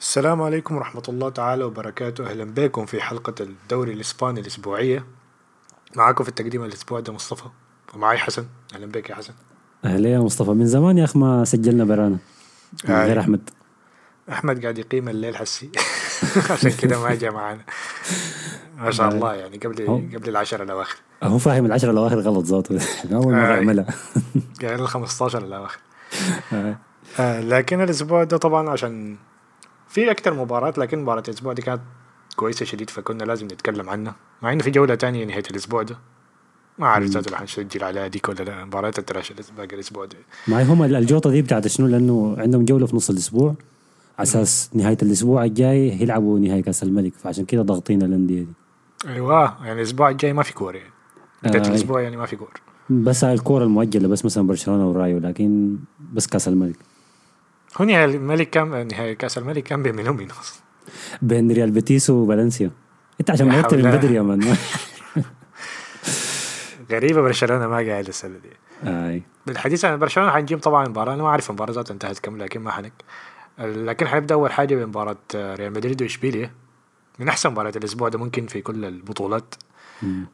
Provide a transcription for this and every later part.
السلام عليكم ورحمة الله تعالى وبركاته. أهلا بكم في حلقة الدوري الإسباني الأسبوعية. معاكم في التقديم الأسبوع ده مصطفى. ومعي حسن. أهلا بك يا حسن. أهلا يا مصطفى. من زمان يا اخ ما سجلنا برانا. من. غير أحمد. أحمد قاعد يقيم الليل حسي عشان كده ما جاء معانا. ما شاء الله يعني قبل. قبل العشرة الأواخر. هو فاهم العشرة الأواخر غلط ذاته. أول مرة آه. يعملها يعني ال 15 الأواخر. آه لكن الأسبوع ده طبعا عشان في أكتر مباراة لكن مباراة الأسبوع دي كانت كويسة شديد فكنا لازم نتكلم عنها. مع إنه في جولة تانية نهاية الأسبوع ده. ما عارف ذاته رح نسجل عليها ديك ولا لا. مباراة التراشي باقي الأسبوع ده معي هم الجوطة دي بتاعت شنو؟ لأنه عندهم جولة في نص الأسبوع. على أساس نهاية الأسبوع الجاي هيلعبوا نهائي كأس الملك فعشان كده ضاغطين الأندية دي. أيوه يعني الأسبوع الجاي ما في كورة يعني. بداية آه. الأسبوع يعني ما في كورة. بس الكورة المؤجلة بس مثلا برشلونة والرايو لكن بس كأس الملك. هو نهائي الملك كان نهائي كاس الملك كان بين من أصلا بين ريال بيتيس وفالنسيا انت عشان ما من. بدري يا man غريبه برشلونه ما قاعد السنة دي اي بالحديث عن برشلونه حنجيب طبعا مباراه أنا ما اعرف المباراه ذاتها انتهت كم لكن ما حنك لكن حنبدا اول حاجة بمباراه ريال مدريد واشبيليا من احسن مباراه الأسبوع ده ممكن في كل البطولات.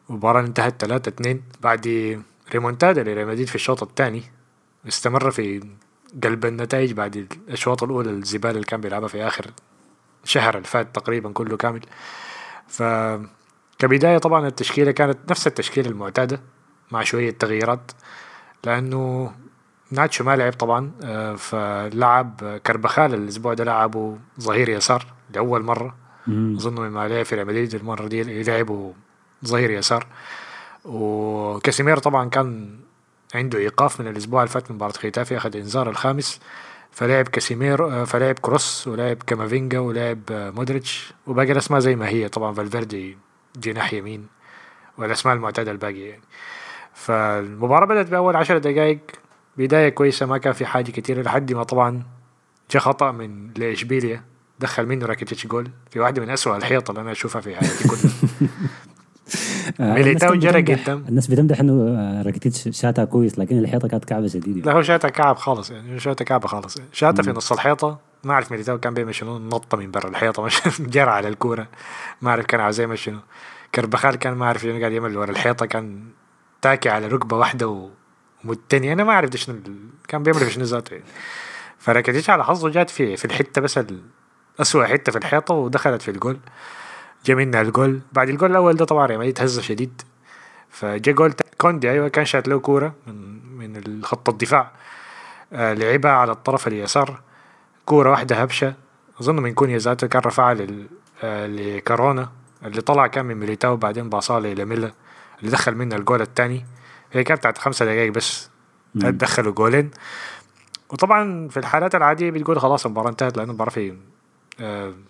مباراة انتهت 3 2 بعد ريمونتادا لريال مدريد في الشوط الثاني استمر في قلب النتائج بعد الأشواط الأولى الزبالة اللي كان بيلعبها في آخر شهر اللي فات تقريبا كله كامل. ف كبداية طبعا التشكيلة كانت نفس التشكيلة المعتادة مع شوية تغييرات لأنه ناتشو ما لعب طبعا آه، فلعب كربخال الأسبوع ده لعبه ظهير يسار لأول مرة. أظن ما لعب في ريال مدريد المرة دي لعبوا ظهير يسار. وكاسيمير طبعا كان عنده إيقاف من الأسبوع اللي فات من مباراة ختافي أخذ إنذار الخامس فلعب كاسيمير آه، فلعب كروس ولعب كامافينجا ولعب آه، مودريتش وباقي الأسماء زي ما هي. طبعا فالفيردي جناح يمين والأسماء المعتادة الباقية يعني. فالمباراة بدأت بأول عشر دقائق بداية كويسة ما كان في حاجة كتيرة لحد ما طبعا جاء خطأ من لإشبيليا دخل منه راكيتيتش جول في واحدة من أسوأ الحيط اللي أنا أشوفها في حياتي كلها. ميليتاو الناس جرى قدام. الناس بتمدح إنه آه، راكيتيتش شاتها كويس لكن الحيطة كانت كعبة شديد لا هو شاتا كعب خالص يعني شاتا كعب خالص شاتا في نص الحيطة. ما أعرف ميليتاو كان بيعمل شنو نطة من برا الحيطة مش جرى على الكورة. ما أعرف كان عاوز يعمل شنو. كربخال كان ما أعرف شنو قاعد يعمل ورا الحيطة كان تاكي على ركبة واحدة ومتني. أنا ما أعرف شنو كان بيعمل شنو ذاته يعني. فراكيتيتش على حظه جات في في الحتة بس ال- أسوأ حتة في الحيطة ودخلت في الجول. جا منها الجول. بعد الجول الأول ده طبعا ريال مدريد هزة شديد. فجا جول كوندي أيوه كان شات له كورة من من خط الدفاع. آه لعبها على الطرف اليسار. كورة واحدة هبشة. أظن من كونيا ذاته كان رفعها لل آه لكارونا اللي طلع كان من ميليتاو بعدين باصها للاميلا اللي دخل منها الجول الثاني هي كانت بتاعت خمسة دقايق بس. دخلوا جولين. وطبعا في الحالات العادية بتقول خلاص المباراة انتهت لأنه المباراة في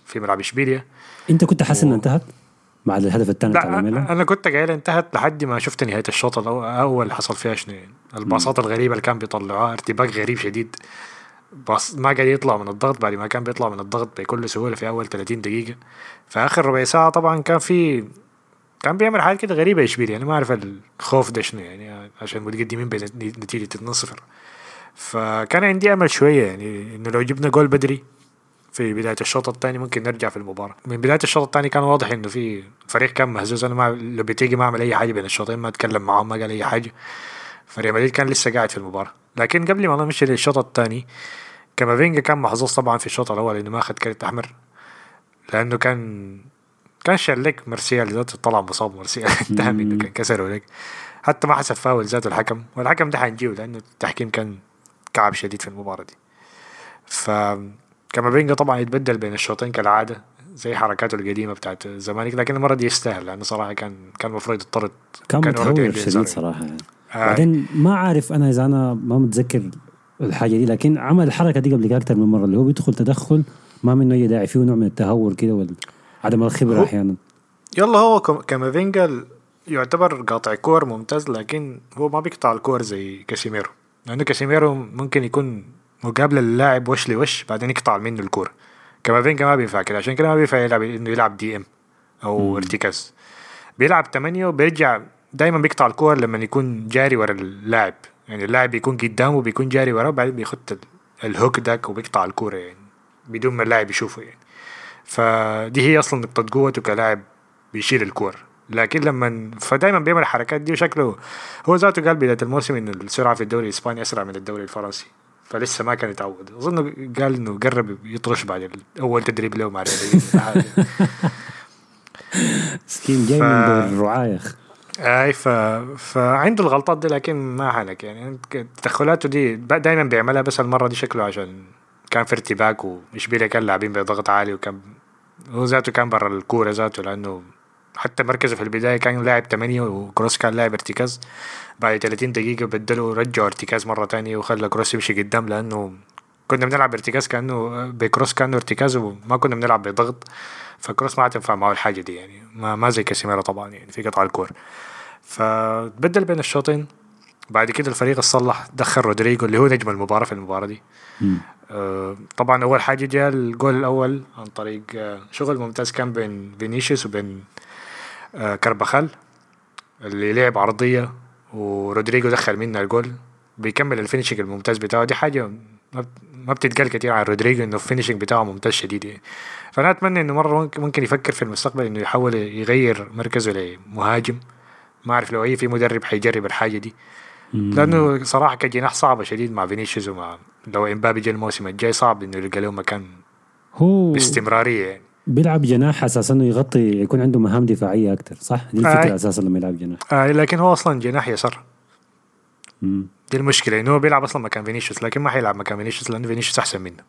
في ملعب إشبيليا. أنت كنت حاسس انها و- انتهت؟ بعد الهدف الثاني بتاع أنا كنت قايل انتهت لحد ما شفت نهاية الشوط الأول حصل فيها شنو؟ يعني الباصات الغريبة اللي كان بيطلعوها ارتباك غريب شديد. باص ما قاعد يطلع من الضغط بعد ما كان بيطلع من الضغط بكل سهولة في أول 30 دقيقة. في آخر ربع ساعة طبعا كان في كان بيعمل حاجات كده غريبة إشبيليا. أنا ما أعرف الخوف ده شنو يعني عشان متقدمين بنتيجه 2-0 فكان عندي أمل شوية يعني إنه لو جبنا جول بدري في بداية الشوط الثاني ممكن نرجع في المباراة. من بداية الشوط الثاني كان واضح إنه في الفريق كان مهزوز. أنا ما لوبيتيجي ما عمل أي حاجة بين الشوطين ما أتكلم معاهم ما قال أي حاجة. فريال مدريد كان لسه قاعد في المباراة. لكن قبل ما نمشي للشوط الثاني كامافينجا كان محظوظ طبعا في الشوط الأول إنه ما أخذ كرت أحمر لأنه كان كان شلك مرسيال ذاته طلع مصاب مرسيال انتهى منه كان كسره لك. حتى ما حسب فاول ذاته الحكم والحكم ده حنجيه لأنه التحكيم كان كعب شديد في المباراة دي. ف كامافينجا طبعا يتبدل بين الشوطين كالعادة زي حركاته القديمة بتاعت الزمالك لكن المرة دي يستاهل لأنه صراحة كان كان المفروض يطرد كان كان متهور شديد. صراحة يعني. آه. بعدين ما عارف أنا إذا أنا ما متذكر الحاجة دي لكن عمل الحركة دي قبل كده أكثر من مرة اللي هو بيدخل تدخل ما منه أي داعي فيه نوع من التهور كده وعدم الخبرة أحيانا يلا هو كامافينجا يعتبر قاطع كور ممتاز لكن هو ما بيقطع الكور زي كاسيميرو لأنه كاسيميرو ممكن يكون مقابلة للاعب وش لوش بعدين يقطع منه الكورة كامافينجا ما بينفع كده عشان كده ما بينفع يلعب إنه يلعب DM أو إرتكاز. بيلعب تمانية وبيرجع دايما بيقطع الكور لما يكون جاري ورا اللاعب. يعني اللاعب بيكون قدامه بيكون جاري وراه وبعدين بيخط ال- الهوك داك وبيقطع الكورة يعني بدون ما اللاعب يشوفه يعني. فدي هي أصلا نقطه قوته كلاعب بيشيل الكور لكن لما فدايما بيعمل الحركات دي وشكله هو ذاته قال بداية الموسم إنه السرعة في الدوري الإسباني أسرع من الدوري الفرنسي. فلسه ما كان يتعود. أظن قال إنه قرب يطرش بعد أول تدريب له مع ريال مسكين جاي ف- من دور الرعاية أي ف... فعنده الغلطات دي لكن ما حنك يعني. تدخلاته دي دائما بيعملها بس المره دي شكله عشان كان في ارتباك واشبيليا كان لاعبين بضغط عالي وكان هو ذاته كان برا الكورة ذاته لأنه حتى مركزه في البداية كان لاعب 8 وكروس كان لاعب ارتكاز. بعد 30 دقيقة بدلوا رجعوا ارتكاز مرة تانية وخلى كروس يمشي قدام لأنه كنا بنلعب ارتكاز كأنه بكروس كأنه ارتكاز وما كنا بنلعب بضغط. فكروس ما تنفع معه الحاجة دي يعني ما, ما زي كاسيميرو طبعا يعني في قطع الكور. فبدل بين الشوطين. بعد كده الفريق صلح دخل رودريجو اللي هو نجم المباراة في المباراة دي. آه طبعا أول حاجة جاء الجول الأول عن طريق آه شغل ممتاز كان بين فينيسيوس وبين آه كربخال اللي لعب عرضية ورودريجو دخل منها الجول بيكمل ال finishing الممتاز بتاعه. دي حاجة ما بت- ما بتتقال كتير عن رودريجو إنه ال finishing بتاعه ممتاز شديد يعني. فأنا أتمنى إنه مرة ممكن- يفكر في المستقبل إنه يحاول يغير مركزه لمهاجم. ما أعرف لو أي في مدرب حيجرب الحاجة دي. لأنه صراحة كجناح صعبة شديد مع فينيسيوس ومع لو إمبابي جا الموسم الجاي صعب إنه يلقى له مكان هو باستمرارية يعني. بيلعب جناح أساسا إنه يغطي يكون عنده مهام دفاعية أكثر صح؟ دي الفكرة آي. أساسا لما يلعب جناح آه لكن هو أصلا جناح يسار مم. دي المشكلة إنه هو بيلعب أصلا مكان فينيسيوس لكن ما حيلعب مكان فينيسيوس لأنه فينيسيوس أحسن منه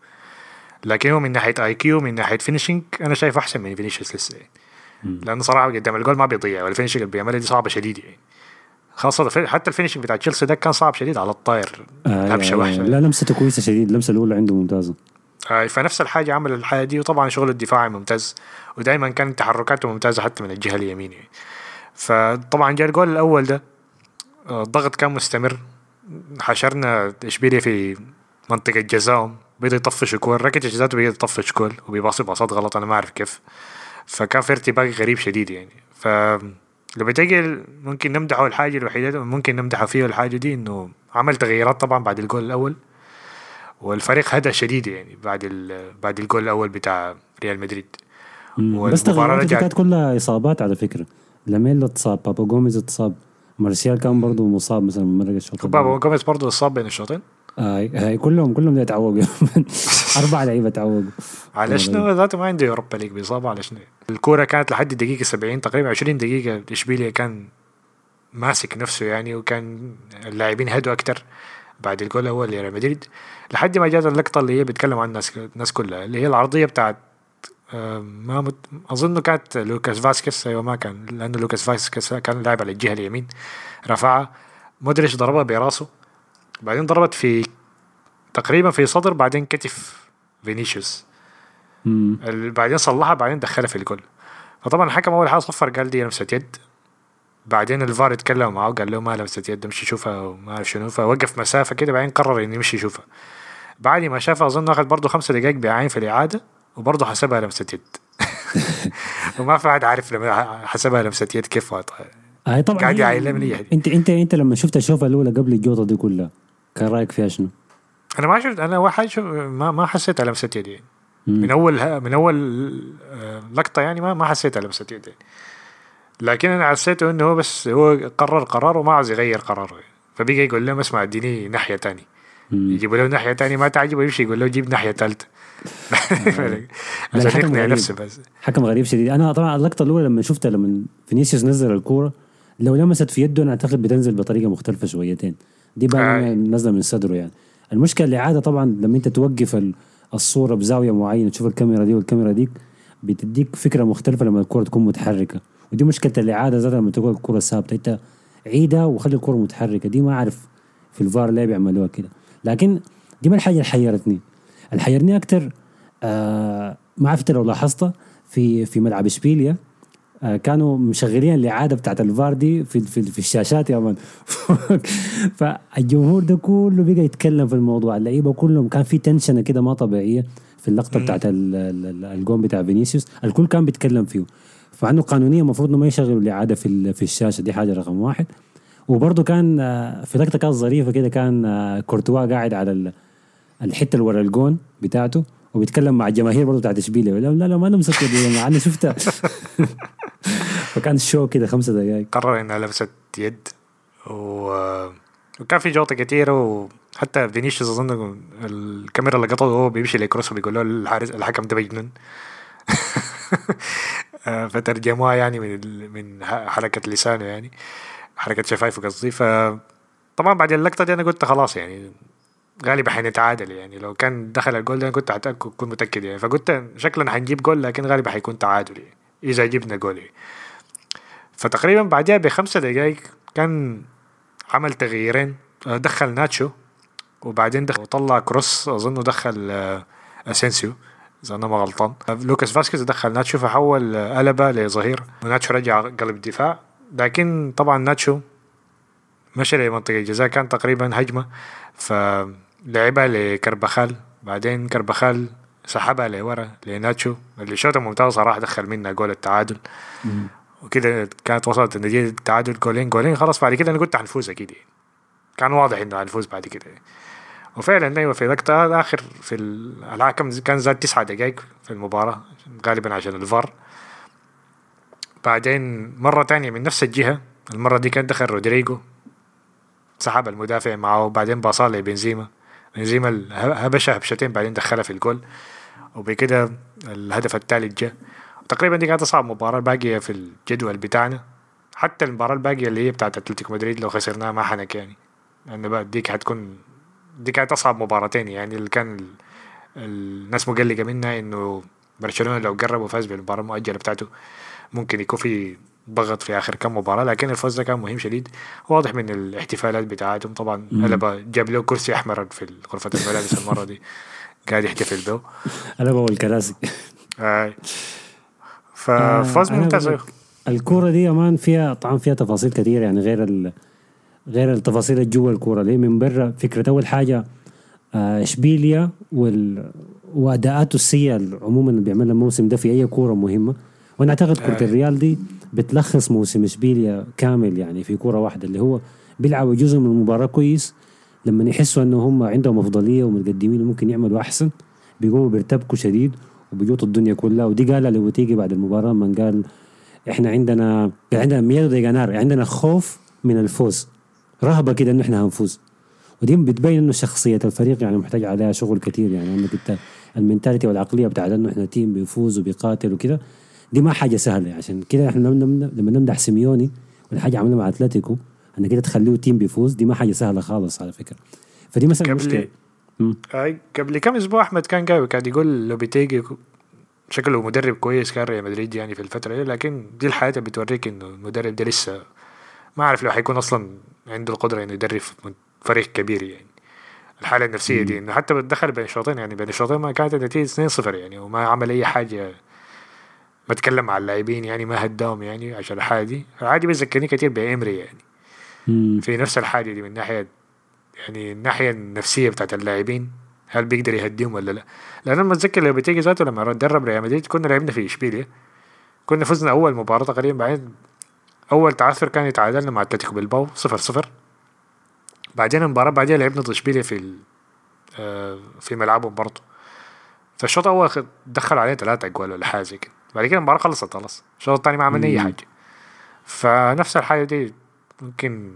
لكن هو من ناحية IQ من ناحية finishing أنا شايف أحسن من فينيسيوس لسه يعني. لأنه صراحة قدام الجول ما بيضيع وال finishing اللي بيعملها دي صعبة شديد يعني خاصة حتى ال finishing بتاع تشيلسي ده كان صعب شديد على الطاير آه آه وحشه لا لمسته كويسة شديد اللمسة الأولى عنده ممتازة آه، فنفس الحاجة عمل الحاجة دي وطبعا شغله الدفاعي ممتاز ودائما كانت تحركاته ممتازة حتى من الجهة اليمين يعني. فطبعا جاء الجول الأول ده آه، الضغط كان مستمر. حشرنا إشبيليا في منطقة جزاهم بقى يطفش كور راكيتيش ذاته بقى يطفش كور وبيباصي باصات غلط أنا ما أعرف كيف. فكان في ارتباك غريب شديد يعني. ف لو بتجي ممكن نمدحه الحاجة الوحيدة ممكن نمدحه فيها الحاجة دي إنه عمل تغييرات طبعا بعد الجول الأول. والفريق هدى شديد يعني بعد بعد الجول الأول بتاع ريال مدريد. بس رجعت- كانت كلها إصابات على فكرة. لاميلا اتصاب بابو جوميز اتصاب مارسيال كان برضه مصاب مثلا من مرق الشوط بابو. جوميز برضه اصاب بين الشوطين؟ آه هاي كلهم كلهم يتعوقوا أربع لعيبة تعوقوا على شنو ذاته ما عنده Europa League بيصاب على شنو الكورة كانت لحد الدقيقة 70 تقريبا 20 دقيقة إشبيليا كان ماسك نفسه يعني وكان اللاعبين هدوا أكتر. بعد الجول الأول لريال مدريد لحد ما جات اللقطة اللي هي بيتكلم عنها الناس الناس كلها اللي هي العرضية بتاعت آه، ما مت... اظنه كانت لوكاس فاسكيز أيوه ما كان لأنه لوكاس فاسكيز كان لاعب على الجهة اليمين رفعها مودريتش ضربها براسه بعدين ضربت في تقريبا في صدر بعدين كتف فينيسيوس. بعدين صلحها بعدين دخلها في الجول. فطبعا الحكم أول حاجة صفر قال دي لمسه يد بعدين الفار اتكلم معاه قال له ما لمسه يد امشي شوفها وما أعرف شنو فوقف مسافة كده بعدين قرر إنه يمشي يشوفها بعد ما شافها أظن أخذ برضه خمسة دقائق بيعاين في الإعادة وبرضه حسبها لمسة يد وما في حد عارف لما حسبها لمسة يد كيف. هاي طبعا قاعد هي- يعاين من اي أنت أنت أنت لما شفت الشوفة الأولى قبل الجوطة دي كلها كان رأيك فيها شنو؟ أنا ما شفت أنا واحد شو ما ما حسيت على لمسة يد يعني. من أول من أول آه، لقطة يعني ما ما حسيت على لمسة يد يعني. لكن أنا حسيته إنه هو بس هو قرر قرار وما عاوز يغير قراره. فبقى يقول لهم اسمع اديني ناحية تاني. يجيبوا له ناحية تاني ما تعجبه يمشي يقول له جيب ناحية ثالثه عشان الحكم يقنع. نفسه بس حكم غريب شديد أنا طبعا اللقطة الأولى لما شفتها لما فينيسيوس نزل الكورة لو لمست في يده أنا أعتقد بتنزل بطريقة مختلفة شويتين دي بقى آي. نازلة من صدره يعني المشكلة الإعادة طبعا لما أنت توقف ال- الصورة بزاوية معينة تشوف الكاميرا دي والكاميرا ديك بتديك فكرة مختلفة لما الكورة تكون متحركة ودي مشكلة الإعادة ذاتها لما تكون الكوره ثابتة. إنت عيدها وخلي الكوره متحركة. دي ما أعرف في الفار ليه بيعملوها كده. لكن دي ما الحاجة اللي حيرتني. اللي حيرني أكتر آه ما عرفت لو لاحظتها في في ملعب إشبيليا آه كانوا مشغلين الإعادة بتاعت الفار دي في في, في الشاشات يا مان. فالجمهور ده كله بقى يتكلم في الموضوع. اللعيبة كلهم كان في تنشنة كده ما طبيعية في اللقطة بتاعت ال- ال- ال- الجون بتاع فينيسيوس. الكل كان بيتكلم فيه. فعنده قانونيا المفروض إنه ما يشغلوا الإعادة في في الشاشة دي حاجة رقم واحد. وبرضه كان آه، في لقطة كانت ظريفة كده كان آه، كورتوا قاعد على ال- الحتة اللي ورا الجون بتاعته وبيتكلم مع الجماهير برضه بتاعت اشبيليا لا لا ما أنا مسكر دي أنا شفتها فكان الشو كده خمسة دقائق قرر انها لمست يد و... وكان في جوطة كثيره وحتى فينيسيوس أظن الكاميرا اللي قطعه وهو بيمشي لكروس وبيقول له الحارس الحكم ده مجنون. فترجموها يعني من من حركة لسانه يعني حركة شفايفه قصدي. ف طبعا بعد اللقطة دي أنا قلت خلاص يعني غالبا حنتعادل يعني. لو كان دخل الجول ده أنا كنت كنت متأكد يعني. فقلت شكلنا حنجيب جول لكن غالبا حيكون تعادل يعني إذا جبنا جول يعني. فتقريبا بعدها بخمسة دقايق كان عمل تغييرين. آه، دخل ناتشو وبعدين دخل وطلع كروس أظنه دخل آه، أسينسيو. إذا أنا ما غلطان. آه، لوكاس فاسكيز دخل ناتشو فحول آه، ألابا لظهير. وناتشو رجع قلب دفاع لكن طبعا ناتشو مشى لمنطقة الجزاء كان تقريبا هجمة. فلعبها لكربخال. بعدين كربخال سحبها لورا لناتشو. اللي شوطه ممتاز صراحة دخل منها جول التعادل. وكده كانت وصلت النتيجة التعادل جولين جولين خلاص. بعد كده أنا قلت حنفوز أكيد. يعني. كان واضح إنه حنفوز بعد كده. يعني. وفعلا أيوه في وقتها الآخر في ال- الحكم كان زاد تسعة دقائق في المباراة غالبا عشان الفار. بعدين مرة تانية من نفس الجهة المرة دي كان دخل رودريجو سحب المدافع معه وبعدين باصها لبنزيما بنزيما. هبشها هبشتين بعدين دخلها في الجول. وبكده الهدف الثالث جاء تقريبا دي كانت أصعب مباراة باقية في الجدول بتاعنا. حتى المباراة الباقية اللي هي بتاعت أتلتيكو مدريد لو خسرناها ما حنك يعني. لأن بقى ديك حتكون دي كانت أصعب مباراتين يعني اللي كان ال... الناس مقلقة منها إنه برشلونة لو قرب وفاز بالمباراة المؤجلة بتاعته ممكن يكون في ضغط في آخر كم مباراة لكن الفوز ده كان مهم شديد. واضح من الاحتفالات بتاعتهم طبعا. ألبا جاب له كرسي أحمر في غرفة الملابس المرة دي. قاعد يحتفل به. ألبا والكراسي آه. ففوز ممتاز. الكورة دي أمان فيها طبعا فيها تفاصيل كثير يعني غير ال... غير التفاصيل اللي جوا الكورة ليه من برا فكرة أول حاجة آه، اشبيليا وال... وأداءاته السيئة عموما اللي بيعملها الموسم ده في أي كورة مهمة. وأنا أعتقد كرة آه. الريال دي بتلخص موسم اشبيليا كامل يعني في كورة واحدة اللي هو بيلعبوا جزء من المباراة كويس. لما يحسوا إنه هم عندهم أفضلية ومتقدمين وممكن يعملوا أحسن بيقوموا بيرتبكوا شديد وبيجوطوا الدنيا كلها. ودي قالها لوبيتيجي بعد المباراة من قال إحنا عندنا عندنا miedo de ganar عندنا خوف من الفوز. رهبة كده انه إحنا هنفوز. ودي بتبين إنه شخصية الفريق يعني محتاج عليها شغل كتير يعني. انك أنت ال mentality والعقلية بتاعت إنه إحنا team بيفوز وبيقاتل وكده. دي ما حاجة سهلة. عشان كده إحنا لما نمدح- سيميوني والحاجة عملها مع أتلتيكو انك كده تخليه team بيفوز. دي ما حاجة سهلة خالص على فكرة. فدي مثلا مشكلة. قبل كم أسبوع أحمد كان قاوي كان يقول لوبيتيجي شكله مدرب كويس كان ريال مدريد يعني في الفترة دي. لكن دي الحياة بتوريك إنه المدرب ده لسه ما أعرف لو حيكون أصلا عنده القدرة إنه يدرب فريق كبير يعني. الحالة النفسية دي إنه حتى دخل بين الشوطين يعني بين الشوطين ما كانت النتيجة 2-0 يعني وما عمل أي حاجة. ما تكلم مع اللاعبين يعني ما هداهم يعني عشان الحاجة دي. عادي بيذكرني كتير بامري يعني. مم. في نفس الحاجة دي من ناحية يعني الناحية النفسية بتاعت اللاعبين هل بيقدر يهديهم ولا لا؟ لأن أنا متذكر لو بتيجي ذاته لما درب ريال مدريد كنا لعبنا في إشبيليا كنا فزنا أول مباراة تقريبا بعدين أول تعثر كان يتعادلنا مع أتلتيكو بالباو صفر صفر. بعدين المباراة بعدين لعبنا ضد إشبيليا في آه، في ملعبهم برضه. فالشوط الأول خ- دخل عليه ثلاثة أجوال ولا حاجة زي كده. بعد كده المباراة خلصت خلاص. الشوط الثاني ما عملنا أي مم. حاجة. فنفس الحاجة دي ممكن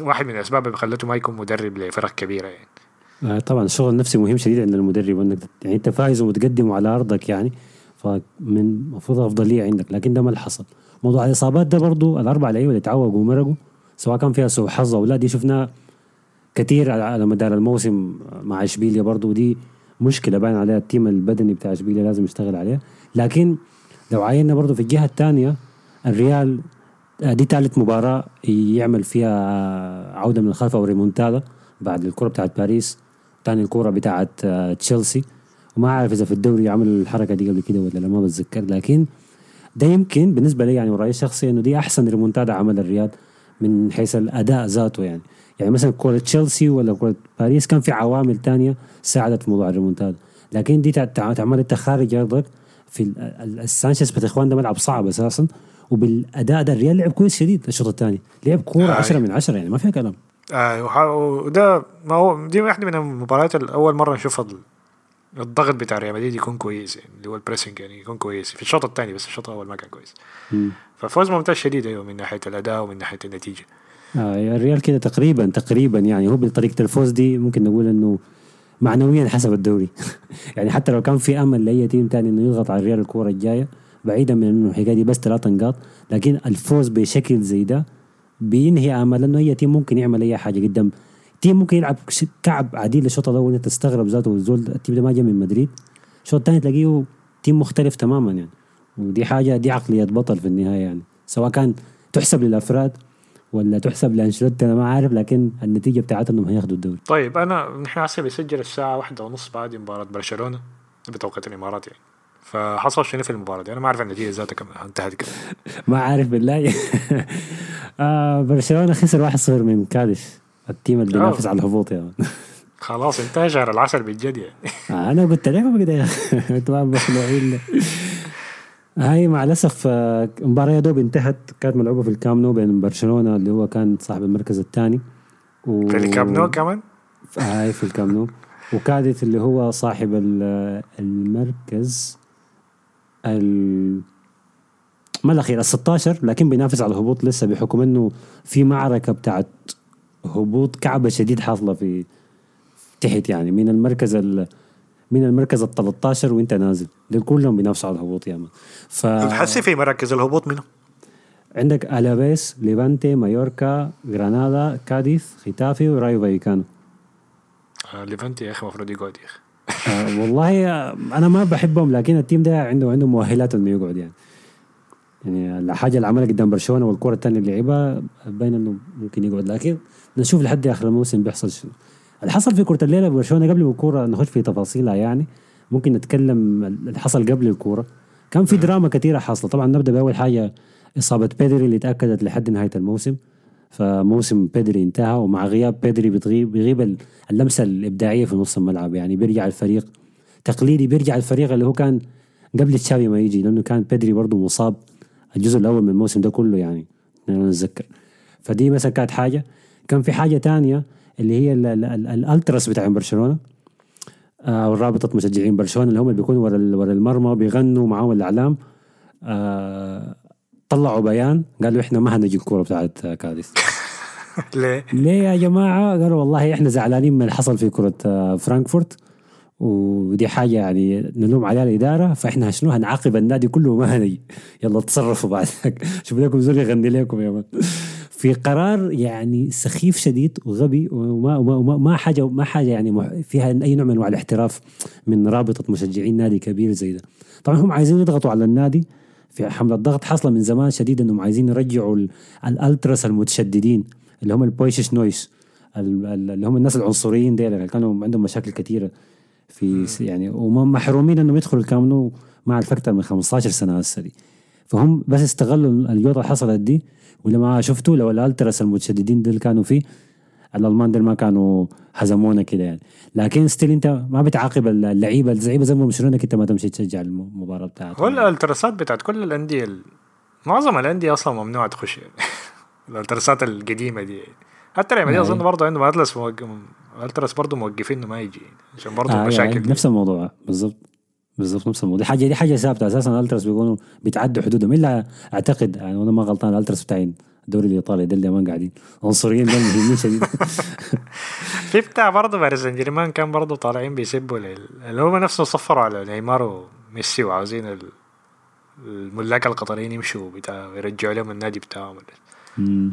واحد من الأسباب اللي خلته ما يكون مدرب لفرق كبيرة يعني. آه، طبعا الشغل النفسي مهم شديد عند المدرب انك يعني أنت فايز ومتقدم على أرضك يعني فمن المفروض أفضلية عندك. لكن ده ما اللي حصل. موضوع الإصابات ده برضو الأربع لعيبة اللي تعوقوا ومرقوا سواء كان فيها سوء حظ أو لا دي شفناها كثير على- مدار الموسم مع إشبيليا برضو ودي مشكلة باين عليها التيم البدني بتاع إشبيليا لازم يشتغل عليها. لكن لو عاينا برضو في الجهة الثانية الريال آه، دي ثالث مباراة يعمل فيها عودة من الخلف أو ريمونتادا بعد الكرة بتاعت باريس تاني الكرة بتاعت آه، تشيلسي. وما أعرف إذا في الدوري عمل الحركة دي قبل كده ولا لا ما بتذكر. لكن ده يمكن بالنسبة لي يعني ورأيي الشخصي إنه دي أحسن ريمونتادا عمل الريال من حيث الأداء ذاته يعني. يعني مثلا كرة تشيلسي ولا كرة باريس كان في عوامل تانية ساعدت في موضوع الريمونتادا. لكن دي تع- تع- تعمل أنت خارج أرضك في ال- ال- السانشيز بيزخوان ده ملعب صعب أساسا وبالأداء ده الريال لعب كويس شديد الشوط الثاني. لعب كورة high. 10 من 10 يعني ما فيها كلام. آه وح- وده ما هو دي واحدة من المباريات اللي اول مرة نشوف ال- الضغط بتاع ريال مدريد يكون كويس يعني اللي هو ال pressing يعني يكون كويس. في الشوط الثاني بس الشوط الأول ما كان كويس. ففوز ممتاز شديد أيوه من ناحية الأداء ومن ناحية النتيجة. آه الريال كده تقريبا تقريبا يعني هو بطريقة الفوز دي ممكن نقول إنه معنويا حسم الدوري. يعني حتى لو كان في أمل لأي team تاني إنه يضغط على الريال الكورة الجاية بعيدا من إنه الحكاية دي بس ثلاث نقاط لكن الفوز بشكل زي ده بينهي أمل إنه أي team ممكن يعمل أي حاجة قدام team ممكن يلعب كعب عديل الشوط الأول انت تستغرب ذاته. الزول ال team ده ما جاء من مدريد. الشوط الثاني تلاقيه team مختلف تماما يعني. ودي حاجة دي عقلية بطل في النهاية يعني. سواء كان تحسب للأفراد ولا تحسب لأنشيلوتي أنا ما عارف لكن النتيجة بتاعتهم إنهم هياخدوا الدوري. طيب أنا نحن هسه بنسجل الساعة واحدة ونص بعد مباراة برشلونة بتوقيت الإمارات يعني. فحصل شنو في المباراة دي؟ أنا ما أعرف النتيجة ذاتها كم انتهت كده. ما عارف بالله. آه برشلونة خسر 1-0 من قادش ال team اللي بينافس. على الهبوط يا. خلاص انتهى شهر العسل بالجد يعني. آه أنا قلت لكم كده يا أخي أنتوا مخلوعين هاي مع الأسف آه، المباراه يا دوب انتهت. كانت ملعوبة في الكامب نو بين برشلونة اللي هو كان صاحب المركز الثاني. و... في الكامب نو كمان؟ هاي في الكامب نو. وكاديث اللي هو صاحب ال- المركز ال ما الأخير ال 16 لكن بينافس على الهبوط لسه بحكم إنه في معركة بتاعت هبوط كعبة شديد حاصله في تحت يعني. من المركز ال من المركز ال 13 وانت نازل. دول كلهم بينافسوا على الهبوط يا مان ف بتحسي في مراكز الهبوط منه؟ عندك ألافيس ليفانتي مايوركا غرانادا كاديث ختافي ورايو فايكانو. آه ليفانتي يا أخي المفروض يقعد يا أخي. آه، والله آه، أنا ما بحبهم لكن التيم ده عنده عنده مؤهلات إنه يقعد يعني. يعني الحاجة اللي عملها قدام برشلونة والكرة الثانية اللي لعبها باين إنه ممكن يقعد لكن نشوف لحد آخر الموسم بيحصل شنو اللي حصل في كرة الليلة برشلونة قبل الكورة نخش في تفاصيلها يعني. ممكن نتكلم اللي حصل قبل الكورة. كان في دراما كثيره حاصلة. طبعا نبدأ بأول حاجة إصابة بيدري اللي تأكدت لحد نهاية الموسم. فموسم بيدري انتهى ومع غياب بيدري بتغيب بيغيب ال- اللمسة الإبداعية في نص الملعب. يعني بيرجع الفريق تقليدي بيرجع الفريق اللي هو كان قبل تشافي ما يجي لأنه كان بيدري برضه مصاب. الجزء الأول من الموسم ده كله يعني أنا نتذكر فدي مثلا كانت حاجة. كان في حاجة تانية اللي هي ال- ال- ال- الألتراس بتاع برشلونة آه رابطه مشجعين برشلونة اللي هم اللي بيكونوا ورا ورا المرمى بيغنوا معاهم الإعلام. آه طلعوا بيان قالوا إحنا ما هنجي الكورة بتاعت كاديث ليه؟ ليه يا جماعة؟ قالوا والله إحنا زعلانين من اللي حصل في كرة آه، فرانكفورت. ودي حاجة يعني نلوم عليها الإدارة فإحنا شنو هنعاقب النادي كله وما هنجي يلا تصرفوا بعدك شوف لكم زول يغني لكم يا مان. في قرار يعني سخيف شديد وغبي وما وما, وما ما حاجة ما حاجة يعني فيها أي نوع من أنواع الاحتراف من رابطة مشجعين نادي كبير زي ده. طبعا هم عايزين يضغطوا على النادي في حملة ضغط حاصلة من زمان شديد إنهم عايزين يرجعوا ال- الألتراس المتشددين اللي هم البويشش نويس ال- ال- اللي هم الناس العنصريين ديل كانوا عندهم مشاكل كثيره في يعني وهم محرومين إنهم يدخلوا الكامب نو مع الفكتر من 15 سنة هسه دي. فهم بس استغلوا الجوطه اللي حصلت دي. ولما شفتوا لو الألتراس المتشددين دول كانوا فيه الألمان دول ما كانوا هزمونا كده يعني. لكن still أنت ما بتعاقب اللعيبة اللعيبة زي ما برشلونه أنت ما تمشي تشجع المباراة بتاعتهم هو الألتراسات بتاعت كل الأندية ال- معظم الأندية أصلا ممنوع تخش. يعني الألتراسات القديمة دي. حتى أي. أظن برضه عندهم اتلس موقف ألتراس برضه موقفين إنه ما يجي عشان برضه آه مشاكل يعني نفس الموضوع بالضبط بالضبط نفس الموضوع. دي حاجة دي حاجة ثابتة أساسا الالتراس بيكونوا بيتعدوا حدودهم. إلا أعتقد يعني وأنا ما غلطان الالتراس بتاعين الدوري الإيطالي ده اللي ما قاعدين عنصريين ده مهمين شديد. في بتاع برضه باريس سان جيرمان كان برضه طالعين بيسبوا لل- اللي هم نفسه صفروا على نيمار وميسي وعاوزين ال- الملاك القطريين يمشوا بتاع يرجعوا لهم النادي بتاعهم. امم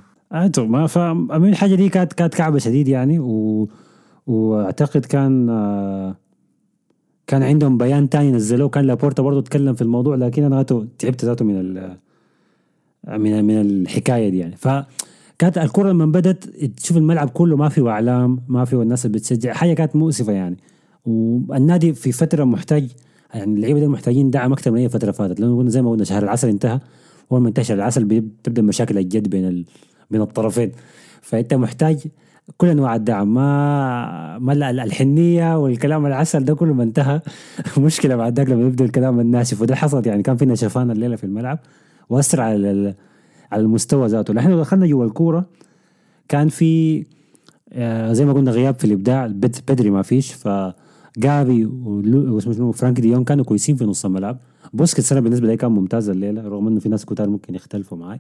ما فمن الحاجة دي كانت كانت كعبة شديد يعني و... واعتقد كان آه، كان عندهم بيان تاني نزلوه. كان لابورتا برضه تكلم في الموضوع لكن أنا تعبت ذاته من ال... من من الحكاية دي يعني. فكانت الكرة لما بدت تشوف الملعب كله ما فيه إعلام ما فيه الناس اللي بتشجع حاجة كانت مؤسفة يعني. والنادي في فترة محتاج يعني اللعيبة دول محتاجين دعم أكثر من أي فترة فاتت. لأنه زي ما قلنا شهر العسل انتهى. أول ما انتهى شهر العسل بتبدأ مشاكل الجد بين ال... بين الطرفين. فأنت محتاج كل أنواع الدعم ما ما ال- الحنية والكلام العسل ده كله ما انتهى. مشكلة بعد ذاك لما يبدأ الكلام الناشف وده حصل يعني كان في نشفان الليلة في الملعب واثر على على المستوى ذاته. نحن دخلنا جوا الكورة كان في آه، زي ما قلنا غياب في الإبداع بد- بدري ما فيش ف غافي ولو- واسمه شنو فرينكي دي يونغ كانوا كويسين في نص الملعب. بوسكيتس أنا بالنسبة لي كان ممتاز الليلة رغم إنه في ناس كتار ممكن يختلفوا معي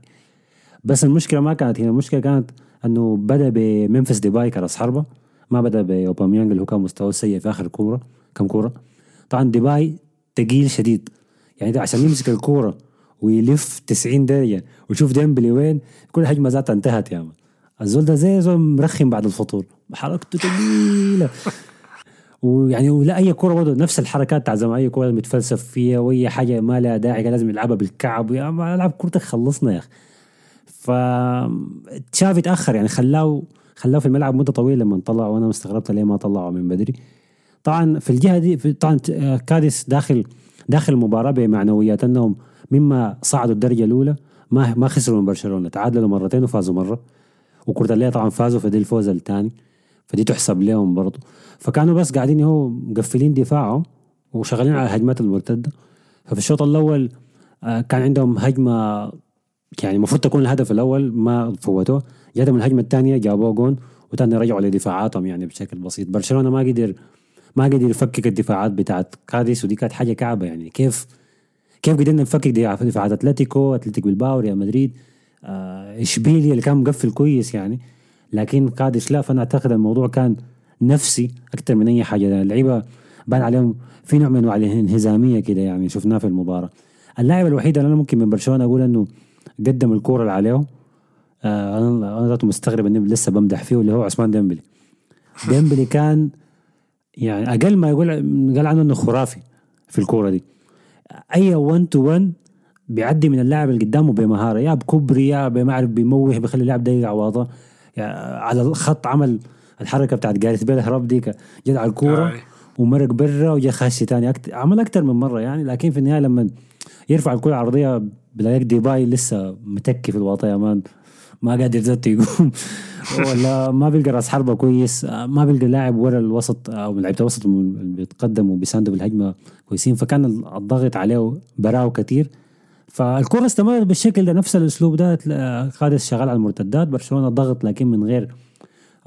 بس المشكلة ما كانت هنا المشكلة كانت أنه بدأ بممفيس ديباي كرأس حربة ما بدأ باوباميانج اللي هو كان مستواه سيء في آخر كورة كم كورة. طبعا ديباي تقيل شديد يعني ده عشان يمسك الكورة ويلف 90 درجه ويشوف ديمبلي وين كل هجمه ذاتها انتهت يا مان الزول ده زي زول مرخم بعد الفطور حركته ثقيله ويعني ولا أي كورة برضه نفس الحركات بتاع زمان أي كورة متفلسف فيها وأي حاجة ما لها داعي لازم يلعبها بالكعب. يا ألعب كورتك خلصنا يا أخي. ف تشافي تأخر يعني خلاه خلاه في الملعب مدة طويلة لما طلع وأنا استغربت ليه ما طلعه من بدري. طبعا في الجهة دي طبعا آه، كاديس داخل داخل المباراة بمعنويات أنهم مما صعدوا الدرجة الأولى ما ما خسروا من برشلونة تعادلوا مرتين وفازوا مرة. وكورتاليه طبعا فازوا في دي الفوز الثاني فدي تحسب لهم برضه فكانوا بس قاعدين هو مقفلين دفاعهم وشغالين على الهجمات المرتدة. ففي الشوط الأول آه، كان عندهم هجمة يعني المفروض تكون الهدف الأول ما فوتوه جاتهم الهجمة الثانية جابوه جون وتاني رجعوا لدفاعاتهم يعني بشكل بسيط. برشلونة ما قدر ما قدر يفكك الدفاعات بتاعت كاديس ودي كانت حاجة كعبة يعني. كيف كيف قدرنا نفكك دفاع- دفاعات أتلتيكو اتلتيك بالباو ريال مدريد؟ آه إشبيليا اللي كان مقفل كويس يعني لكن كاديس لا. فأنا أعتقد الموضوع كان نفسي أكثر من أي حاجة. اللعيبة بان عليهم في نوع من أنواع الانهزامية كده يعني شفناه في المباراة. اللاعب الوحيد اللي أنا ممكن من برشلونة أقول إنه قدم الكورة اللي عليه آه أنا أنا ذاته مستغرب إني لسه بمدح فيه اللي هو عثمان ديمبلي. ديمبلي كان يعني أقل ما يقول قال عنه إنه خرافي في الكورة دي. أي 1 to 1 بيعدي من اللاعب اللي قدامه بمهارة يا بكبري يا ما أعرف بيموه بيخلي اللاعب ده يقع واضح يعني على الخط عمل الحركة بتاعت جاريث بيل هرب ديك جد على الكورة. ومرق برا وجا خش تاني. أكتر عمل أكثر من مرة يعني لكن في النهاية لما يرفع الكرة العرضية بيلاقيك ديباي لسه متكي في الوطا يا مان. ما قادر ذاته يقوم. ولا ما بيلقى راس حربة كويس. ما بيلقى لاعب ورا الوسط أو لعيبة الوسط اللي بيتقدموا وبيساندوا بالهجمة كويسين. فكان الضغط عليه براو كتير. فالكرة استمرت بالشكل ده نفس الأسلوب ده. قادس شغال على المرتدات. برشلونة ضغط لكن من غير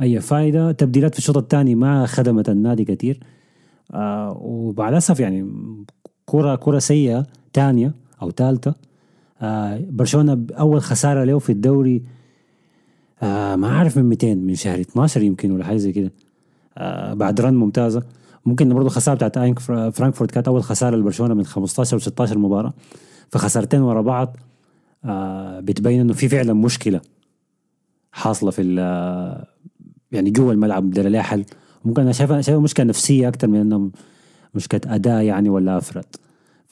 أي فائده تبديلات في الشوط الثاني ما خدمت النادي كتير. آه ومع الأسف يعني كره كرة سيئة ثانية أو ثالثه آه برشلونة أول خسارة له في الدوري آه ما عارف من 200 من شهر 12 يمكن ولا حاجة زي كده. آه بعد رن ممتازة. ممكن برضه خسارة بتاعت أينك فر- فرانكفورت كانت أول خسارة لبرشلونة من 15 و 16 مباراة. فخسارتين ورا بعض آه بتبين إنه في فعلا مشكلة حاصلة في يعني جوا الملعب بدل لها حل ممكن أنا شايفها شايفها مشكلة نفسية أكثر من انها مشكله اداء يعني ولا أفراد.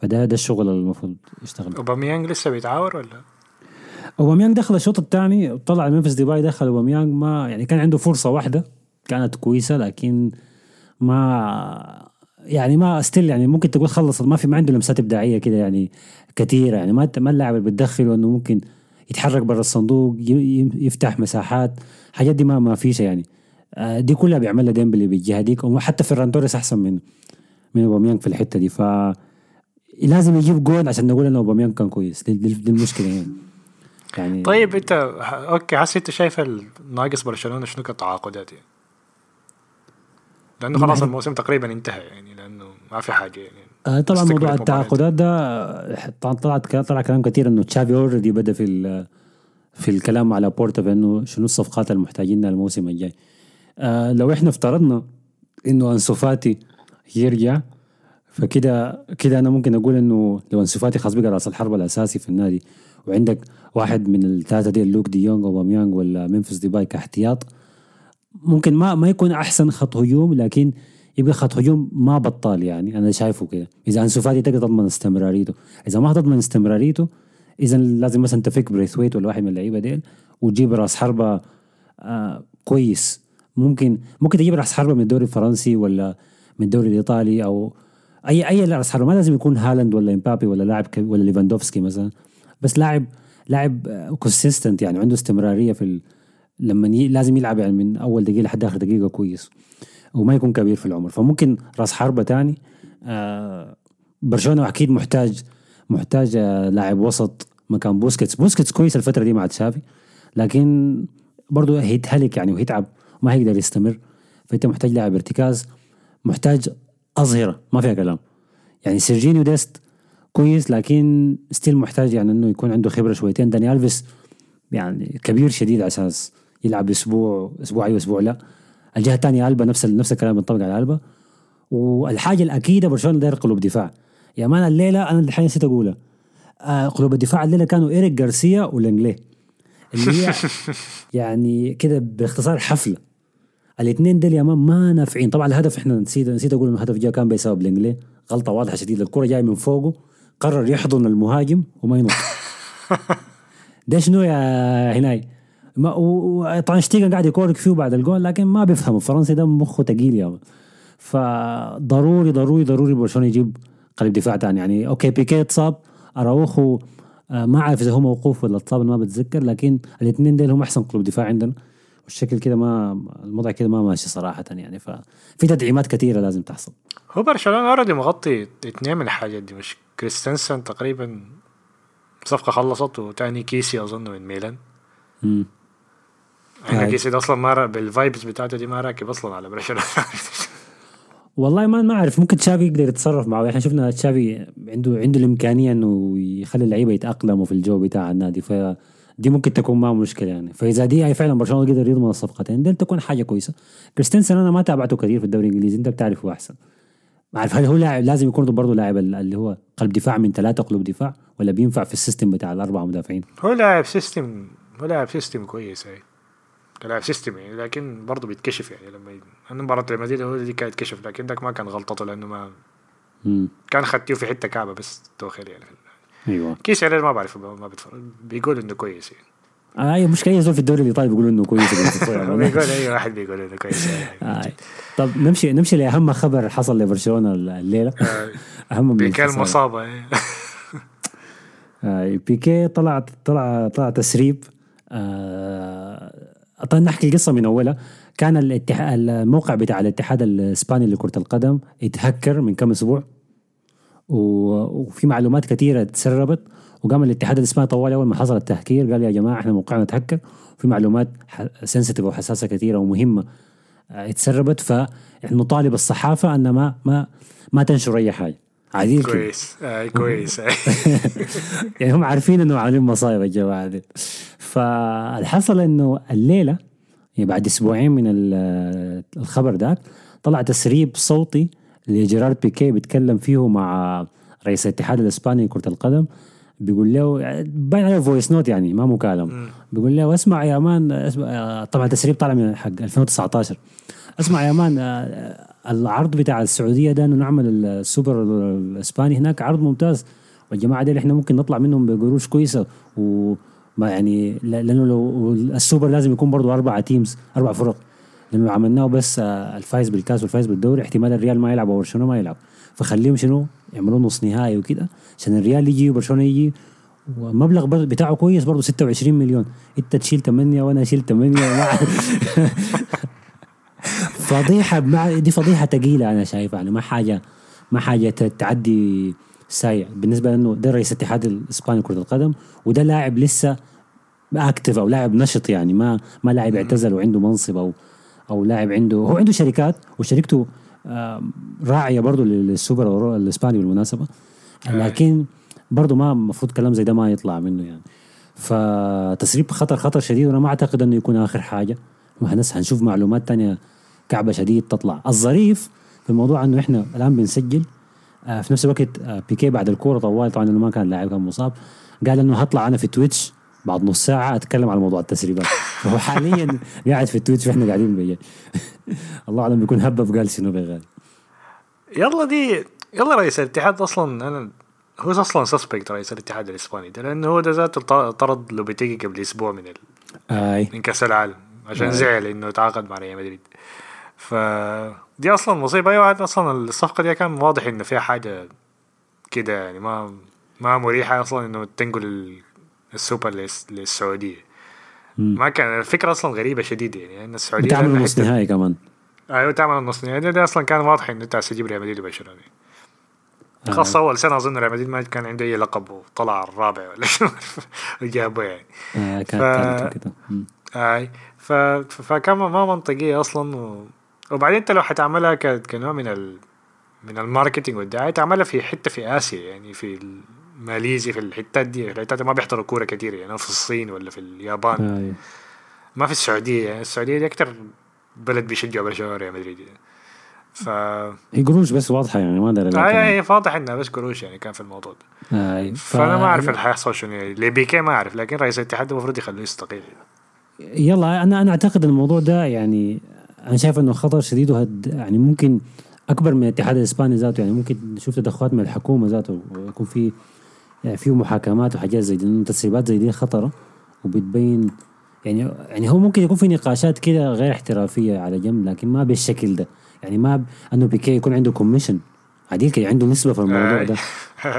فده ده الشغل اللي المفروض يشتغل أوباميانج لسه بيتعاور ولا؟ أوباميانج دخل الشوط الثاني طلع ممفيس ديباي دخل أوباميانج ما يعني كان عنده فرصة واحدة كانت كويسة لكن ما يعني ما still يعني ممكن تقول خلص ما في ما عنده لمسات إبداعية كده يعني كثيرة يعني. ما ما اللاعب اللي بتدخله إنه ممكن يتحرك برا الصندوق يفتح مساحات حاجات دي ما ما فيش يعني. آه، دي كلها بيعملها ديمبلي بالجهة ديك وحتى فيران توريس أحسن من من أوباميانج في الحتة دي. ف لازم يجيب جول عشان نقول ان أوباميانج كان كويس دي, المشكلة يعني يعني طيب أنت okay حاسس أنت شايف ناقص برشلونة شنو كتعاقدات يعني؟ لأنه خلاص الموسم تقريبا انتهى يعني لأنه ما في حاجة يعني آه، طبعا موضوع. التعاقدات ده طلع طلعت طلع كلام كثير إنه تشافي already بدأ في في الكلام لابورتا بانه شنو الصفقات المحتاجينها الموسم الجاي آه لو إحنا افترضنا إنه أنسو فاتي يرجع فكده كده أنا ممكن أقول إنه لو انسو فاتي خلاص بقى راس الحربه الأساسي في النادي وعندك واحد من الثلاثة دي لوك دي يونغ أوباميانغ ولا ممفيس ديباي كاحتياط ممكن ما ما يكون أحسن خط هجوم لكن يبقى خط هجوم ما بطال يعني أنا شايفه كده. إذا انسو فاتي تقدر تضمن استمراريته إذا ما تضمن استمراريته إذا لازم مثلا تفك بريثويت ولا واحد من اللعيبة ديل وتجيب راس حربة آه كويس. ممكن ممكن تجيب راس حربة من الدوري الفرنسي ولا من الدوري الإيطالي أو اي أي راس حربه ما لازم يكون هالاند ولا إمبابي ولا لاعب ولا ليفاندوفسكي مثلا. بس لاعب لاعب consistent يعني عنده استمرارية في ال... لما ي... لازم يلعب يعني من أول دقيقة لحد آخر دقيقة كويس. وما يكون كبير في العمر. فممكن راس حربة تاني آه برشلونة أكيد محتاج محتاج آه لاعب وسط مكان بوسكيتس. بوسكيتس كويس الفترة دي مع تشافي لكن برضه هيتهلك يعني وهيتعب وما هيقدر يستمر. فأنت محتاج لاعب ارتكاز محتاج أظهرة ما فيها كلام. يعني سيرجينيو ديست كويس لكن still محتاج يعني إنه يكون عنده خبرة شويتين. داني ألفيس يعني كبير شديد على أساس يلعب أسبوع أسبوع أيوه أسبوع لا. الجهة الثانية ألبا نفس نفس الكلام بينطبق على ألبا. والحاجة الأكيدة برشلونة داير قلوب دفاع يا مان الليلة أنا الحين نسيت أقولها. آه قلوب الدفاع الليلة كانوا إيريك جارسيا ولانجلي اللي هي يعني كده باختصار حفلة. الاثنين دول يا مان ما نافعين. طبعا الهدف إحنا نسيت نسيت أقول إنه الهدف جاء كان بسبب لانجلي غلطة واضحة شديدة. الكرة جاية من فوقه قرر يحضن المهاجم وما ينط. ده شنو يا هناي؟ ما وطبعا شتيجن قاعد يكورك فيه بعد الجول لكن ما بيفهم الفرنسي ده مخه ثقيل يا فضروري ضروري ضروري برشلونة يجيب قلب دفاع ثاني يعني okay بيكي اتصاب أراوخو آه، ما أعرف إذا هو موقوف ولا اتصاب ما بتذكر لكن الاثنين دول هم أحسن قلوب دفاع عندنا. والشكل كده ما الوضع كده ما ماشي صراحة يعني ففي تدعيمات كثيرة لازم تحصل. هو برشلونة already مغطي اثنين من الحاجات دي مش كريستنسن تقريبا صفقة خلصت وتاني كيسي أظن من ميلان. امم كيسي ده أصلا ما بال vibes بتاعته دي ما راكب أصلا على برشلونة. والله ما ما أعرف ممكن تشافي يقدر يتصرف معه. إحنا شفنا تشافي عنده عنده الإمكانية إنه يخلي اللعيبة يتأقلموا في الجو بتاع النادي فدي ممكن تكون ما مشكلة يعني. فإذا دي هي فعلا برشلونة قدر يضمن الصفقتين دي تكون حاجة كويسة. كريستنسن أنا ما تابعته كثير في الدوري الإنجليزي أنت بتعرفه أحسن. ما أعرف هل هو لاعب لازم يكون برضه لاعب اللي هو قلب دفاع من ثلاثة قلوب دفاع ولا بينفع في السيستم بتاع الأربعة مدافعين؟ هو لاعب سيستم هو لاعب سيستم كويس هي لاعب سيستم يعني لكن برضه بيتكشف يعني. لما أنا مباراة ريال مدريد هو دي كانت يتكشف لكن ذاك ما كان غلطته لأنه ما مم. كان خدتيه في حتة كعبة بس توخيل يعني. أيوه. كيس ما بعرف ما بتفرج بيقول إنه كويس يعني. آه اي مشكله زول في الدوري الإيطالي بيقولوا إنه كويس بيقول أي واحد بيقول إنه كويس. آه. طب نمشي نمشي لأهم خبر حصل لبرشلونة الليلة. آه. أهم من بيكي المصابة آه بيكي طلع طلع طلع تسريب. آه طيب نحكي القصة من أولها. كان الاتحاد الموقع بتاع الاتحاد الإسباني لكرة القدم اتهكر من كم أسبوع. وفي معلومات كثيره تسربت وقام الاتحاد الاسباني طوال أول ما حصل التهكير قال يا جماعة إحنا موقعنا تهكر وفي معلومات سنسيتيف وحساسة كثيره ومهمة آه، اتسربت فنطالب الصحافة أن ما ما ما تنشر أي حاجة. عادي كويس آه كويس. يعني هم عارفين إنه عاملين مصايب الجماعة دي. فالحصل إنه الليلة يعني بعد أسبوعين من الخبر ذاك طلع تسريب صوتي لجيرارد بيكي بيتكلم فيه مع رئيس الاتحاد الإسباني لكرة القدم بيقول له باين عليه voice note يعني ما مكالمه بيقول له اسمع يا man اسمع طبعا التسريب طالع من حق 2019 اسمع يا man العرض بتاع السعودية ده إنه نعمل السوبر الإسباني هناك عرض ممتاز. والجماعة دي إحنا ممكن نطلع منهم بقروش كويسة. و ما يعني لأنه لو السوبر لازم يكون برضه أربع teams أربع فرق. لأنه عملناه بس آه، الفايز بالكاس والفايز بالدوري احتمال الريال ما يلعب أو برشلونه ما يلعب. فخليهم شنو؟ يعملوا نص نهائي وكده عشان الريال يجي وبرشلونة يجي. والمبلغ بتاعه كويس برضه 26 مليون. انت تشيل 8 وأنا اشيل 8 فضيحة دي فضيحة ثقيله أنا شايفها. يعني ما حاجة ما حاجة تعدي سايع. بالنسبة لأنه ده رئيس الاتحاد الإسباني لكرة القدم وده لاعب لسه اكتف أو لاعب نشط يعني ما ما لاعب اعتزل وعنده منصب أو أو لاعب عنده هو عنده شركات وشركته راعية برضه للسوبر الإسباني بالمناسبة. لكن برضه ما المفروض كلام زي ده ما يطلع منه يعني. فتسريب خطر خطر شديد وأنا ما أعتقد إنه يكون آخر حاجة. وهنس هنشوف معلومات تانية كعبة شديد تطلع. الظريف في الموضوع إنه إحنا الآن بنسجل آه، في نفس الوقت آه، بيكي بعد الكورة طوال. طبعا إنه ما كان لاعب كان مصاب. قال إنه هطلع أنا في تويتش. بعد نص ساعة أتكلم على موضوع التسريبات. فهو حاليا قاعد في ال Twitch وإحنا قاعدين بيجي الله أعلم بيكون هبب قال شنو بغالي يلا دي يلا رئيس الاتحاد أصلا أنا هو أصلا suspect رئيس الاتحاد الإسباني ده لأنه هو ده ذاته طرد لوبيتيجي قبل أسبوع من ال... آي. من كأس العالم عشان آي. زعل إنه تعاقد مع ريال مدريد. ف دي أصلا مصيبه أيوه أصلا الصفقة دي كان واضح إنه فيها حاجة كده يعني ما ما مريحة أصلا إنه تنقل السوبر للسعودية. ما كان الفكرة أصلا غريبة شديدة يعني إن السعودية بتعمل نص نهائي كمان. أيوه تعمل النص نهائي. ده أصلا كان واضح إنه انت تجيب ريال مدريد وبرشلونة. آه. خاصة أول سنة أظن ريال مدريد ما كان عنده أي لقب وطلع الرابع ولا شو وجابه يعني. آه كان ف... كده. آي. ف... فكان ما منطقية أصلا و... وبعدين أنت لو حتعملها ك... كنوع من ال... من ال marketing والدعاية تعملها في حتة في آسيا يعني في ماليزيا في الحتات دي الحتات دي ما بيحضروا كورة كتير يعني في الصين ولا في اليابان آه. ما في السعودية يعني السعودية دي أكتر بلد بيشجعوا برشلونة ريال مدريد يعني. ف هي قروش بس واضحة يعني ما أدري آه هي واضح إنها بس قروش يعني كان في الموضوع ده آه. ف... فأنا ما أعرف اللي حيحصل شنو يعني لبيكي ما أعرف لكن رئيس الاتحاد المفروض يخلوه يستقيل يلا أنا أنا أعتقد الموضوع ده يعني أنا شايف إنه خطر شديد وهد يعني ممكن أكبر من الاتحاد الإسباني ذاته يعني ممكن نشوف تدخلات من الحكومة ذاته ويكون في يعني في محاكمات وحاجات زي دي تسريبات زي دي خطرة وبتبين يعني يعني هو ممكن يكون في نقاشات كده غير احترافية على جنب لكن ما بالشكل ده. يعني ما ب... إنه بيكي يكون عنده كوميشن عديل كده عنده نسبة في الموضوع ده.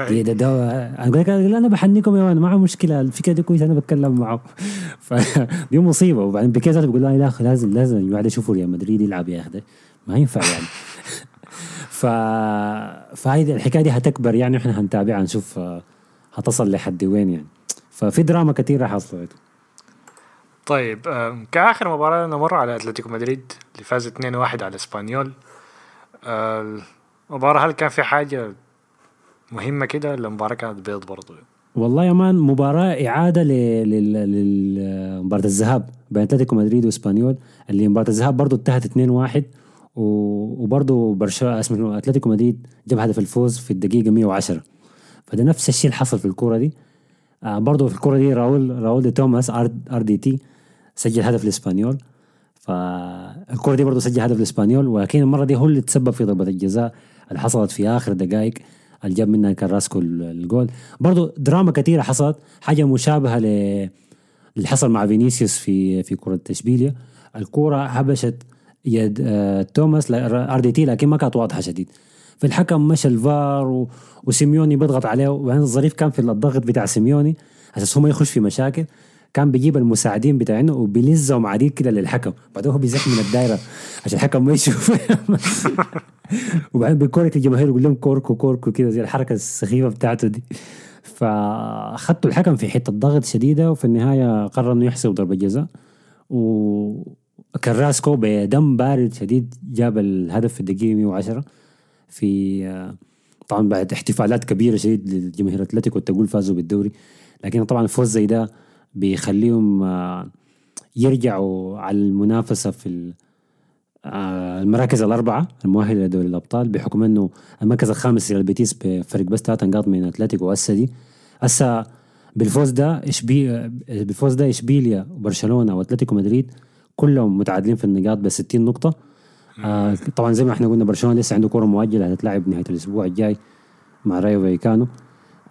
دي ده, ده أنا لك أنا بحنيكم يا مان ما مشكلة الفكرة دي كويسة أنا بتكلم معه فدي مصيبة. وبعدين بيكي ذاته بيقول لا أخي لازم لازم يا جماعة يشوفوا ريال مدريد يلعب يا أخي. ما ينفع يعني. ف فهذه الحكاية دي هتكبر يعني إحنا هنتابعها نشوف هتصل لحد وين يعني؟ ففي دراما كثيره حصلت طيب كآخر مباراة نمر على أتلتيكو مدريد اللي فاز 2-1 على إسبانيول. المباراة هل كان في حاجة مهمة كده؟ ولا المباراة كانت بيض برضو؟ والله يا man مباراة إعادة لمباراة الذهاب بين أتلتيكو مدريد وإسبانيول اللي مباراة الذهاب برضو انتهت 2-1 وبرضه برشلونة اسمه أتلتيكو مدريد جاب هدف الفوز في الدقيقة 110 فده نفس الشيء اللي حصل في الكورة دي. آه برضه في الكورة دي راول راول دي توماس R, RDT سجل هدف الاسبانيول فالكرة دي برضه سجل هدف الاسبانيول ولكن المرة دي هو اللي تسبب في ضربة الجزاء اللي حصلت في آخر دقائق اللي جاب منها كراسكو الجول. برضه دراما كثيرة حصلت حاجة مشابهة ل اللي حصل مع فينيسيوس في في كرة اشبيليا الكرة هبشت يد آه توماس RDT لكن ما كانت واضحة شديد. فالحكم مشى الفار و... وسيميوني بيضغط عليه. وبعدين الظريف كان في الضغط بتاع سيميوني. أساس هو ما يخش في مشاكل. كان بيجيب المساعدين بتاعينه وبيلزهم عديد كده للحكم. بعدين هو بيزح من الدايرة عشان الحكم ما يشوف. وبعدين بيكورك الجماهير يقول لهم كوركو كوركو كده زي الحركة السخيفة بتاعته دي. فأخذتوا الحكم في حتة ضغط شديدة وفي النهاية قرر إنه يحسب ضربة جزاء. وكراسكو بدم بارد شديد جاب الهدف في الدقيقة 110 في طبعا بعد احتفالات كبيرة شديد للجماهير أتلتيكو تقول فازوا بالدوري. لكن طبعا الفوز زي ده بيخليهم يرجعوا على المنافسة في المراكز الأربعة المؤهلة لدوري الأبطال بحكم إنه المركز الخامس ريال بيتيس بفرق بس ثلاث نقاط من أتلتيكو هسه دي. هسه بالفوز ده اشبي بالفوز ده إشبيليا وبرشلونة وأتلتيكو مدريد كلهم متعادلين في النقاط ب 60 نقطة. آه طبعا زي ما إحنا قلنا برشلونة لسه عنده كورة مؤجلة هتتلعب نهاية الأسبوع الجاي مع رايو فيكانو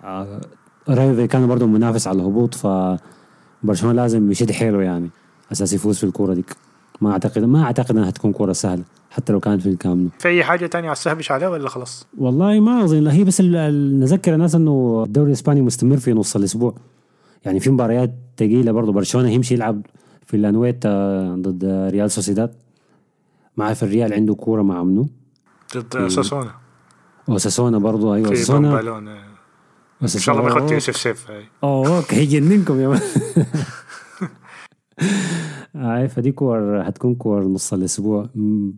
آه رايو فيكانو برضه منافس على الهبوط فبرشلونة لازم يشد حيله يعني أساس يفوز في الكورة ديك. ما اعتقد ما أعتقد إنها تكون كورة سهلة حتى لو كانت في الكامنو في أي حاجة تانية على السهبش عليه ولا خلاص؟ والله ما أظن. هي بس نذكر الناس إنه الدوري الإسباني مستمر في نص الأسبوع. يعني في مباريات ثقيله برضه برشلونة يمشي يلعب في الأنويتا ضد ريال سوسيداد. ما عارف الريال عنده كورة مع منو؟ ضد ساسونا أوساسونا برضه أيوه في أوساسونا بامبلونا إن شاء الله ما يخط يوسف سيف هاي أوه هيجننكم يا مان هاي فدي كور هتكون كور نص الأسبوع.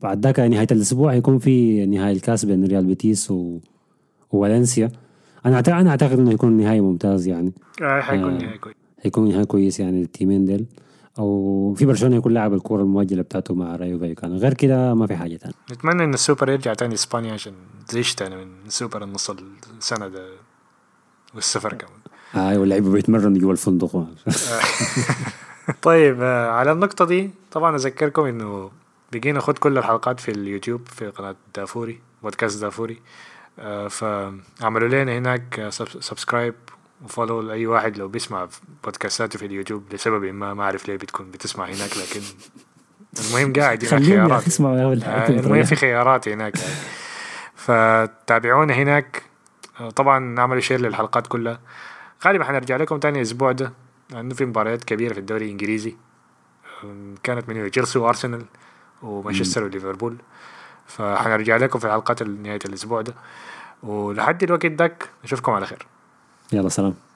بعد ذاك نهاية الأسبوع هيكون في نهائي الكاس بين ريال بيتيس و... وفالنسيا. أنا أنا أعتقد إنه يكون نهائي ممتاز يعني. آه حيكون آه. نهائي كويس. هيكون نهائي كويس يعني للتيمين ديل. أو في برشلونة يكون لاعب الكورة المؤجلة بتاعته مع رايو فايكانو. غير كده ما في حاجة ثانية نتمنى إن السوبر يرجع تاني إسبانيا عشان زهجت أنا من السوبر النص السنة ده والسفر كمان. أيوه اللعيبة بيتمرنوا جوا الفندق. طيب آه، على النقطة دي طبعا أذكركم إنه بقينا ناخد كل الحلقات في اليوتيوب في قناة دافوري بودكاست دافوري. آه، فاعملوا لنا هناك آه، sub- subscribe و follow لأي واحد لو بيسمع بودكاستاته في اليوتيوب لسبب ما ما أعرف ليه بتكون بتسمع هناك لكن المهم قاعد هناك خيارات. آه، الحلقات المهم في خيارات هناك. يعني. فتابعونا هناك. طبعا نعمل شير للحلقات كلها. غالبا حنرجع لكم تاني الأسبوع ده لأنه في مباريات كبيرة في الدوري الإنجليزي. كانت من تشيلسي وأرسنال ومانشستر وليفربول. فحنرجع لكم في حلقات نهاية الأسبوع ده. ولحد الوقت داك نشوفكم على خير. يلا سلام.